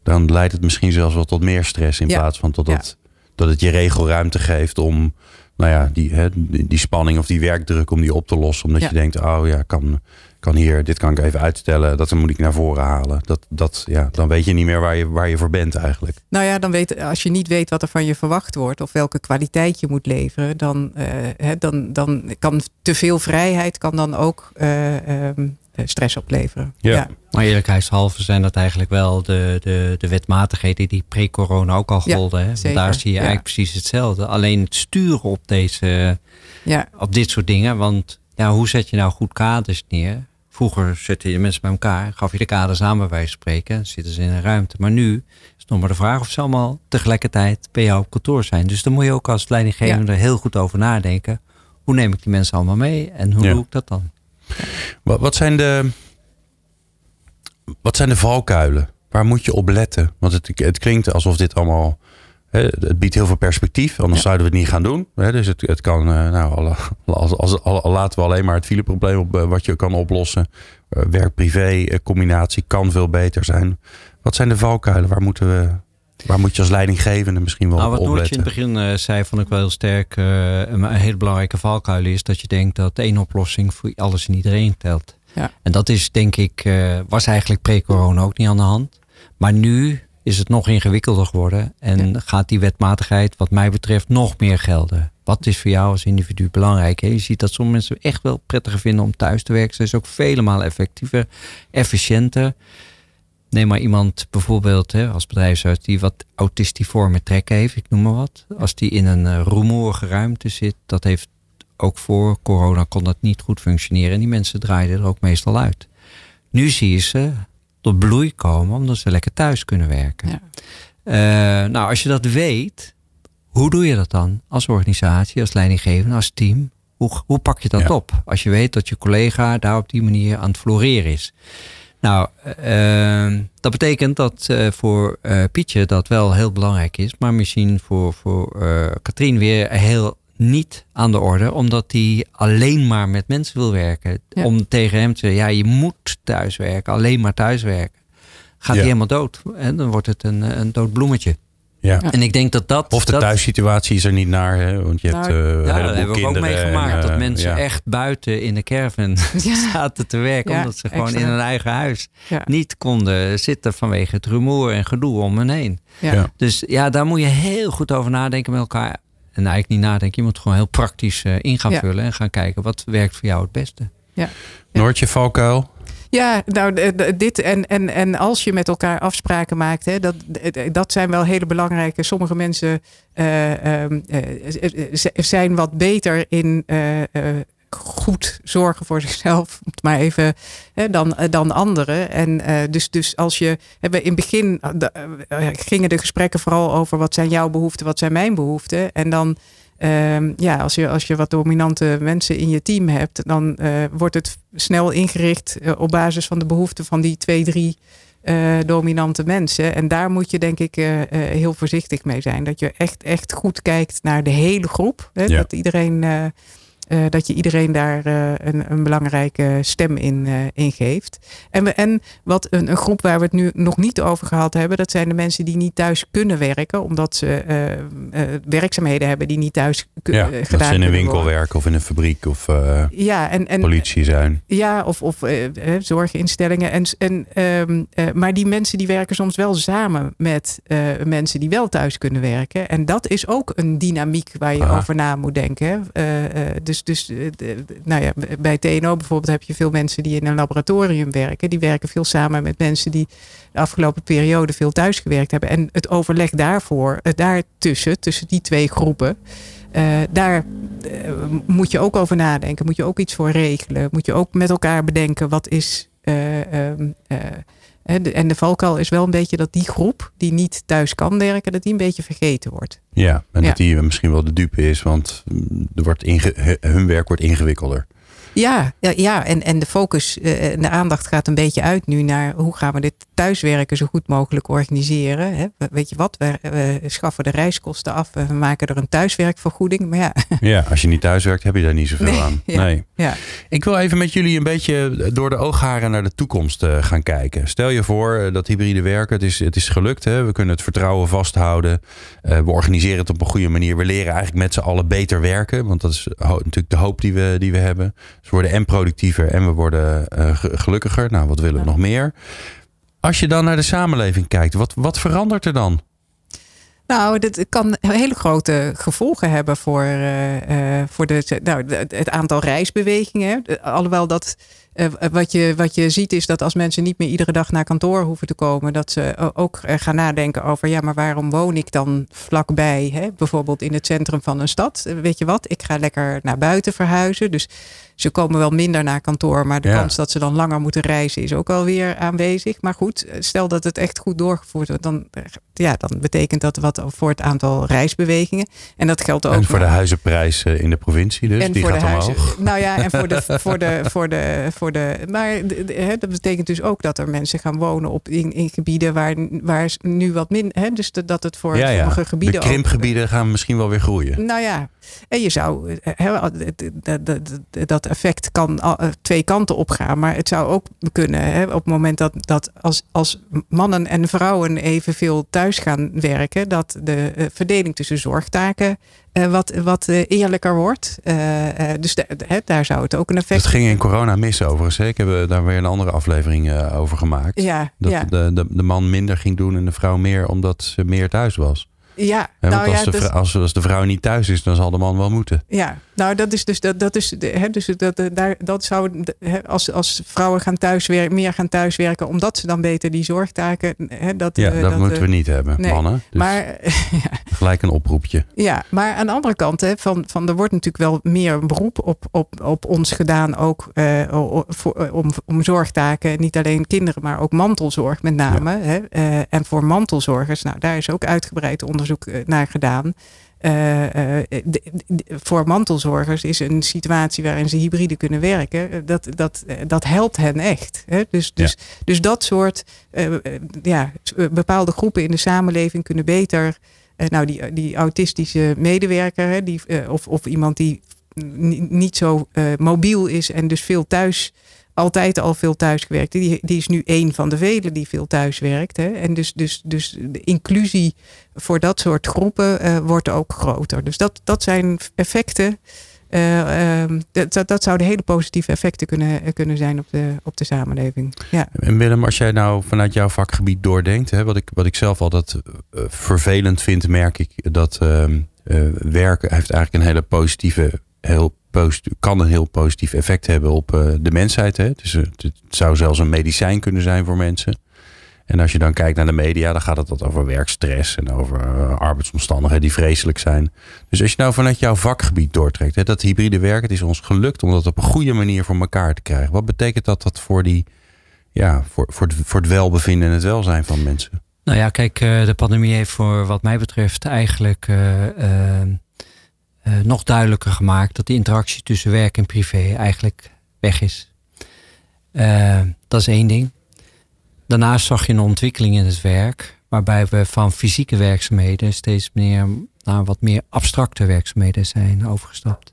[SPEAKER 1] Dan leidt het misschien zelfs wel tot meer stress in plaats van tot het, dat het je regelruimte geeft om nou ja, die, hè, die, die spanning of die werkdruk om die op te lossen. Omdat
[SPEAKER 4] Ja.
[SPEAKER 1] je denkt, oh ja, kan, kan hier, dit kan ik even uitstellen, dat moet ik naar voren halen. Dat, dat, ja, dan weet je niet meer waar je, waar je voor bent eigenlijk.
[SPEAKER 4] Nou ja, dan weet, als je niet weet wat er van je verwacht wordt of welke kwaliteit je moet leveren, dan, uh, dan, dan kan te veel vrijheid kan dan ook uh, um, stress opleveren.
[SPEAKER 3] Ja. ja. Maar eerlijkheidshalve zijn dat eigenlijk wel de, de, de wetmatigheden die pre-corona ook al golden. Ja, daar zie je eigenlijk precies hetzelfde. Alleen het sturen op, deze, ja. op dit soort dingen. Want ja, hoe zet je nou goed kaders neer? Vroeger zette je mensen bij elkaar, gaf je de kaders aan bij wijze van spreken, zitten ze in een ruimte. Maar nu is het nog maar de vraag of ze allemaal tegelijkertijd bij jou op kantoor zijn. Dus dan moet je ook als leidinggevende er heel goed over nadenken. Hoe neem ik die mensen allemaal mee en hoe doe ik dat dan?
[SPEAKER 1] Wat, wat, zijn de, wat zijn de valkuilen? Waar moet je op letten? Want het, het klinkt alsof dit allemaal het biedt heel veel perspectief, anders zouden we het niet gaan doen. Dus het, het kan, eh, nou, als, als, als, laten we alleen maar het fileprobleem op eh, wat je kan oplossen. Eh, werk-privé combinatie kan veel beter zijn. Wat zijn de valkuilen? Waar moeten we, waar moet je als leidinggevende misschien wel
[SPEAKER 3] nou,
[SPEAKER 1] wat
[SPEAKER 3] Wat je in het begin zei, vond ik wel heel sterk. een hele belangrijke valkuil is dat je denkt dat één oplossing voor alles en iedereen telt. Ja. En dat is denk ik, was eigenlijk pre-corona ook niet aan de hand. Maar nu is het nog ingewikkelder geworden. En gaat die wetmatigheid, wat mij betreft, nog meer gelden. Wat is voor jou als individu belangrijk? Je ziet dat sommige mensen echt wel prettiger vinden om thuis te werken. Ze is ook vele malen effectiever, efficiënter. Neem maar iemand bijvoorbeeld hè, als bedrijfsarts die wat autistiforme trekken heeft, ik noem maar wat. Als die in een uh, rumoerige ruimte zit, dat heeft ook voor corona kon dat niet goed functioneren. En die mensen draaiden er ook meestal uit. Nu zie je ze tot bloei komen, omdat ze lekker thuis kunnen werken. Ja. Uh, nou, als je dat weet, hoe doe je dat dan als organisatie, als leidinggevende, als team? Hoe, hoe pak je dat op? Als je weet dat je collega daar op die manier aan het floreren is. Nou, uh, dat betekent dat uh, voor Pietje dat wel heel belangrijk is, maar misschien voor, voor Katrien weer heel niet aan de orde, omdat hij alleen maar met mensen wil werken. Om tegen hem te zeggen, ja, je moet thuiswerken, alleen maar thuiswerken. Gaat hij helemaal dood. En dan wordt het een, een dood bloemetje. Ja. En ik denk dat dat.
[SPEAKER 1] Of de thuissituatie is er niet naar, hè? want je hebt. Uh, ja, dat hebben we ook
[SPEAKER 3] meegemaakt. dat eh, mensen echt buiten in de caravan zaten te werken. omdat ze gewoon in hun eigen huis niet konden zitten vanwege het rumoer en gedoe om hen heen. Dus ja, daar moet je heel goed over nadenken met elkaar. En eigenlijk niet nadenken. Je moet gewoon heel praktisch uh, in gaan vullen en gaan kijken wat werkt voor jou het beste.
[SPEAKER 1] Ja. Noortje Valkuil?
[SPEAKER 4] Ja, nou, dit en, en, en als je met elkaar afspraken maakt, hè, dat, dat zijn wel hele belangrijke. Sommige mensen uh, uh, zijn wat beter in goed zorgen voor zichzelf, maar even, hè, dan, eh, dan anderen. En uh, dus, dus als je, hebben in het begin uh, gingen de gesprekken vooral over wat zijn jouw behoeften, wat zijn mijn behoeften. En dan, uh, ja, als je, als je wat dominante mensen in je team hebt, dan wordt het snel ingericht op basis van de behoeften van die twee, drie dominante mensen. En daar moet je denk ik heel voorzichtig mee zijn. Dat je echt, echt goed kijkt naar de hele groep. Hè, Dat iedereen uh, dat je iedereen daar uh, een, een, belangrijke stem in, uh, in geeft. En, we, en wat een, een, groep waar we het nu nog niet over gehad hebben, dat zijn de mensen die niet thuis kunnen werken, omdat ze werkzamheden hebben die niet thuis
[SPEAKER 1] ja, gedaan
[SPEAKER 4] dat
[SPEAKER 1] ze in een winkel werken of in een fabriek of ja, en, en, politie zijn.
[SPEAKER 4] Ja, of, of zorginstellingen. En, en, um, maar die mensen die werken soms wel samen met mensen die wel thuis kunnen werken. En dat is ook een dynamiek waar je over na moet denken. dus dus, dus eh, nou ja, bij TNO bijvoorbeeld heb je veel mensen die in een laboratorium werken. Die werken veel samen met mensen die de afgelopen periode veel thuis gewerkt hebben. En het overleg daarvoor, uh, daartussen, tussen die twee groepen. Uh, daar moet je ook over nadenken. Moet je ook iets voor regelen. Moet je ook met elkaar bedenken wat is. En de valkuil is wel een beetje dat die groep die niet thuis kan werken, dat die een beetje vergeten wordt.
[SPEAKER 1] Ja, en dat die misschien wel de dupe is, want er wordt hun werk wordt ingewikkelder.
[SPEAKER 4] Ja, ja, ja. En, en de focus eh, en de aandacht gaat een beetje uit nu naar hoe gaan we dit thuiswerken zo goed mogelijk organiseren. Hè? Weet je wat, we, we, schaffen de reiskosten af en we maken er een thuiswerkvergoeding. Maar ja.
[SPEAKER 1] ja, als je niet thuiswerkt heb je daar niet zoveel aan. Nee.
[SPEAKER 4] Ja.
[SPEAKER 1] Ik wil even met jullie een beetje door de oogharen naar de toekomst eh, gaan kijken. Stel je voor eh, dat hybride werken, het is, het is gelukt. Hè? We kunnen het vertrouwen vasthouden. Uh, we organiseren het op een goede manier. We leren eigenlijk met z'n allen beter werken. Want dat is natuurlijk de hoop die we, die we hebben. Dus we worden en productiever en we worden gelukkiger. Nou, wat willen we nog meer? Als je dan naar de samenleving kijkt, wat, wat verandert er dan?
[SPEAKER 4] Nou, dit kan hele grote gevolgen hebben voor, uh, voor de, nou, het aantal reisbewegingen. Alhoewel dat uh, wat, je, wat je ziet is dat als mensen niet meer iedere dag naar kantoor hoeven te komen, dat ze ook gaan nadenken over, ja, maar waarom woon ik dan vlakbij? Hè? Bijvoorbeeld in het centrum van een stad. Weet je wat? Ik ga lekker naar buiten verhuizen. Dus ze komen wel minder naar kantoor, maar de kans dat ze dan langer moeten reizen is ook alweer aanwezig. Maar goed, stel dat het echt goed doorgevoerd wordt, dan, ja, dan betekent dat wat voor het aantal reisbewegingen. En dat geldt ook.
[SPEAKER 1] En voor de huizenprijs in de provincie dus,
[SPEAKER 4] en
[SPEAKER 1] die
[SPEAKER 4] voor
[SPEAKER 1] gaat
[SPEAKER 4] de
[SPEAKER 1] huizen,
[SPEAKER 4] omhoog. Nou ja, en voor de, voor de, voor de, voor de maar dat betekent dus ook dat er mensen gaan wonen op, in, in gebieden waar, waar nu wat minder, dus dat het voor
[SPEAKER 1] ja, ja.
[SPEAKER 4] sommige gebieden.
[SPEAKER 1] De krimpgebieden gaan misschien wel weer groeien.
[SPEAKER 4] Nou ja, en je zou, dat effect kan twee kanten opgaan, maar het zou ook kunnen op het moment dat, dat als, als mannen en vrouwen evenveel thuis gaan werken, dat de eh, verdeling tussen zorgtaken wat, wat eerlijker wordt. Dus daar zou het ook een effect
[SPEAKER 1] Het ging in corona mis overigens. Hè? Ik heb daar weer een andere aflevering over gemaakt.
[SPEAKER 4] Ja,
[SPEAKER 1] dat
[SPEAKER 4] ja.
[SPEAKER 1] De, de, de man minder ging doen en de vrouw meer omdat ze meer thuis was.
[SPEAKER 4] Ja,
[SPEAKER 1] want
[SPEAKER 4] nou
[SPEAKER 1] als,
[SPEAKER 4] ja,
[SPEAKER 1] de,
[SPEAKER 4] dus-
[SPEAKER 1] als, als de vrouw niet thuis is, dan zal de man wel moeten.
[SPEAKER 4] Ja, nou dat is dus dat, dat is hè, dus dat, eh, daar, dat zou hè, als, als vrouwen gaan thuiswerken, meer gaan thuiswerken, omdat ze dan beter die zorgtaken. Hè, dat,
[SPEAKER 1] Ja,
[SPEAKER 4] eh,
[SPEAKER 1] dat,
[SPEAKER 4] dat,
[SPEAKER 1] moeten
[SPEAKER 4] eh,
[SPEAKER 1] we niet hebben,
[SPEAKER 4] nee,
[SPEAKER 1] mannen. Dus
[SPEAKER 4] Maar
[SPEAKER 1] gelijk een oproepje.
[SPEAKER 4] Ja, maar aan de andere kant, hè, van, van, er wordt natuurlijk wel meer een beroep op, op, op ons gedaan, ook eh, voor, eh, om, om zorgtaken. Niet alleen kinderen, maar ook mantelzorg met name. Hè, eh, en voor mantelzorgers, nou, daar is ook uitgebreid onderzoek eh, naar gedaan. Eh, eh, de- de- voor mantelzorgers is een situatie waarin ze hybride kunnen werken, dat, dat, dat helpt hen echt. Hè? Dus, dus, dus dat soort ja, bepaalde groepen in de samenleving kunnen beter nou, die, die autistische medewerker, hè, die, of, of iemand die ni- niet zo mobiel is en dus veel thuis, altijd al veel thuis gewerkt, die, die is nu één van de velen die veel thuis werkt. Hè. En dus, dus, dus de inclusie voor dat soort groepen eh, wordt ook groter. Dus dat, dat zijn effecten. eh, ehm, dat, dat, zouden hele positieve effecten kunnen, kunnen zijn op de, op de samenleving. Ja.
[SPEAKER 1] En Willem, als jij nou vanuit jouw vakgebied doordenkt, hè, wat, ik, wat ik zelf altijd eh, vervelend vind, merk ik dat ehm, eh, werken heeft eigenlijk een hele positieve, heel kan een heel positief effect hebben op eh, de mensheid. Hè. Dus, eh, het, zou zelfs een medicijn kunnen zijn voor mensen. En als je dan kijkt naar de media, dan gaat het wat over werkstress en over eh, arbeidsomstandigheden die vreselijk zijn. Dus als je nou vanuit jouw vakgebied doortrekt, hè, dat hybride werken, het is ons gelukt om dat op een goede manier voor elkaar te krijgen. Wat betekent dat, dat voor, die, ja, voor, voor, het, welbevinden en het welzijn van mensen?
[SPEAKER 3] Nou ja, kijk, de pandemie heeft voor wat mij betreft eigenlijk eh, nog duidelijker gemaakt dat de interactie tussen werk en privé eigenlijk weg is. Eh, dat is één ding. Daarnaast zag je een ontwikkeling in het werk, waarbij we van fysieke werkzaamheden steeds meer naar wat meer abstracte werkzaamheden zijn overgestapt.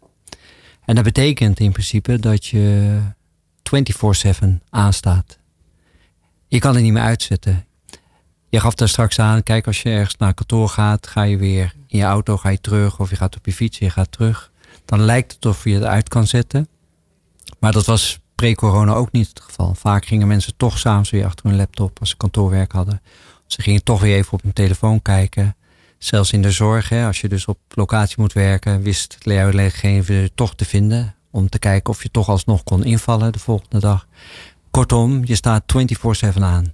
[SPEAKER 3] En dat betekent in principe dat je 24/7 aanstaat. Je kan het niet meer uitzetten. Je gaf daar straks aan, kijk als je ergens naar kantoor gaat, ga je weer in je auto, ga je terug of je gaat op je fiets, je gaat terug. Dan lijkt het of je het uit kan zetten. Maar dat was pre-corona ook niet het geval. Vaak gingen mensen toch s'avonds weer achter hun laptop als ze kantoorwerk hadden. Ze gingen toch weer even op hun telefoon kijken. Zelfs in de zorg, hè, als je dus op locatie moet werken, wist jouw leidinggever toch te vinden. Om te kijken of je toch alsnog kon invallen de volgende dag. Kortom, je staat 24-7 aan.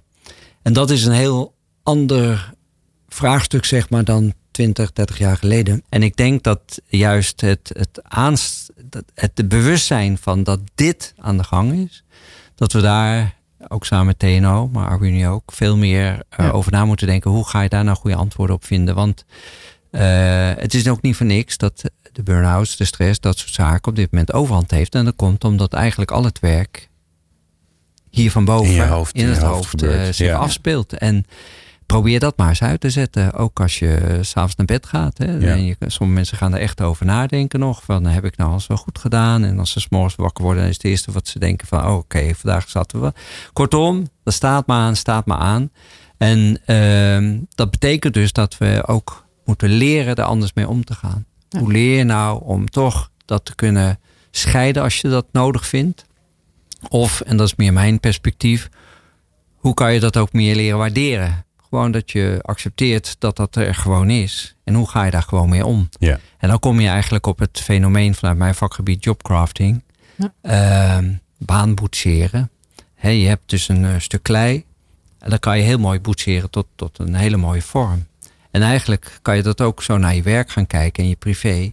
[SPEAKER 3] En dat is een heel ander vraagstuk, zeg maar, dan 20, 30 jaar geleden. En ik denk dat juist het, het, aanst, dat het de bewustzijn van dat dit aan de gang is, dat we daar ook samen met TNO, maar Arguni ook, veel meer uh,
[SPEAKER 4] Ja.
[SPEAKER 3] over na moeten denken. Hoe ga je daar nou goede antwoorden op vinden? Want uh, het is ook niet voor niks dat de burn-outs, de stress, dat soort zaken op dit moment overhand heeft. En dat komt omdat eigenlijk al het werk hier van boven
[SPEAKER 1] In je hoofd,
[SPEAKER 3] in het
[SPEAKER 1] hoofd
[SPEAKER 3] uh, zich
[SPEAKER 1] Ja.
[SPEAKER 3] afspeelt. En probeer dat maar eens uit te zetten. Ook als je s'avonds naar bed gaat. Hè.
[SPEAKER 1] Ja.
[SPEAKER 3] En je, sommige mensen gaan er echt over nadenken nog. Van heb ik nou alles wel goed gedaan? En als ze s'morgens wakker worden, dan is het eerste wat ze denken van... oh, oké, vandaag zaten we. Kortom, dat staat maar aan, staat maar aan. En ehm, dat betekent dus dat we ook moeten leren er anders mee om te gaan.
[SPEAKER 4] Ja.
[SPEAKER 3] Hoe leer je nou om toch dat te kunnen scheiden als je dat nodig vindt? Of, en dat is meer mijn perspectief, hoe kan je dat ook meer leren waarderen? Gewoon dat je accepteert dat dat er gewoon is. En hoe ga je daar gewoon mee om?
[SPEAKER 1] Ja.
[SPEAKER 3] En dan kom je eigenlijk op het fenomeen vanuit mijn vakgebied jobcrafting.
[SPEAKER 4] Ja.
[SPEAKER 3] Ehm, baan boetseren. Hè, je hebt dus een eh, stuk klei. En dan kan je heel mooi boetseren tot, tot een hele mooie vorm. En eigenlijk kan je dat ook zo naar je werk gaan kijken en je privé.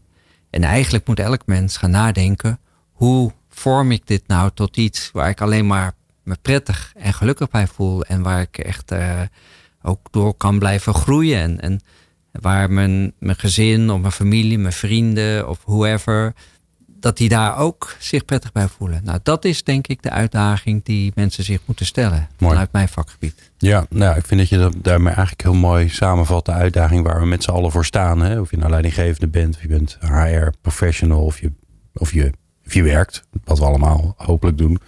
[SPEAKER 3] En eigenlijk moet elk mens gaan nadenken: hoe vorm ik dit nou tot iets waar ik alleen maar me prettig en gelukkig bij voel en waar ik echt eh, ook door kan blijven groeien en, en waar mijn, mijn gezin of mijn familie, mijn vrienden of whoever, dat die daar ook zich prettig bij voelen. Nou, dat is denk ik de uitdaging die mensen zich moeten stellen
[SPEAKER 1] Mooi.
[SPEAKER 3] vanuit mijn vakgebied.
[SPEAKER 1] Ja, nou, ik vind dat je dat daarmee eigenlijk heel mooi samenvat. De uitdaging waar we met z'n allen voor staan. Hè? Of je nou leidinggevende bent, of je bent HR professional, of je, of je, of je werkt. Wat we allemaal hopelijk doen.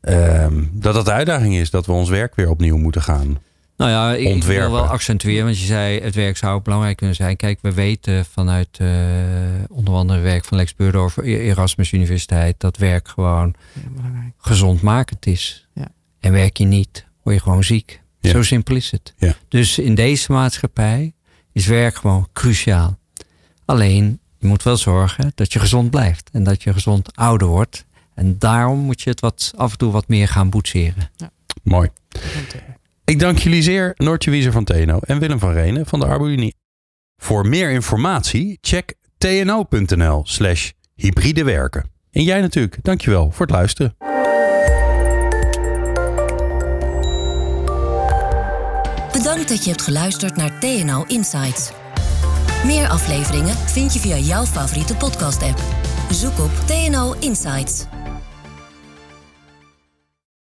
[SPEAKER 1] Ehm, dat dat de uitdaging is dat we ons werk weer opnieuw moeten gaan.
[SPEAKER 3] Nou ja, ik, ik wil wel accentueren, want je zei het werk zou ook belangrijk kunnen zijn. Kijk, we weten vanuit eh, onder andere werk van Lex Beurdorf, Erasmus Universiteit, dat werk gewoon
[SPEAKER 4] Heel belangrijk.
[SPEAKER 3] gezondmakend is.
[SPEAKER 4] Ja.
[SPEAKER 3] En werk je niet, word je gewoon ziek.
[SPEAKER 1] Ja.
[SPEAKER 3] Zo simpel is het.
[SPEAKER 1] Ja.
[SPEAKER 3] Dus in deze maatschappij is werk gewoon cruciaal. Alleen, je moet wel zorgen dat je gezond blijft en dat je gezond ouder wordt. En daarom moet je het wat, af en toe wat meer gaan boetseren.
[SPEAKER 1] Mooi. Ik dank jullie zeer, Noortje Wieser van TNO en Willem van Renen van de Arbouunie. Voor meer informatie check tno.nl slash hybride werken. En jij natuurlijk, dankjewel voor het luisteren.
[SPEAKER 2] Bedankt dat je hebt geluisterd naar TNO Insights. Meer afleveringen vind je via jouw favoriete podcast-app. Zoek op TNO Insights.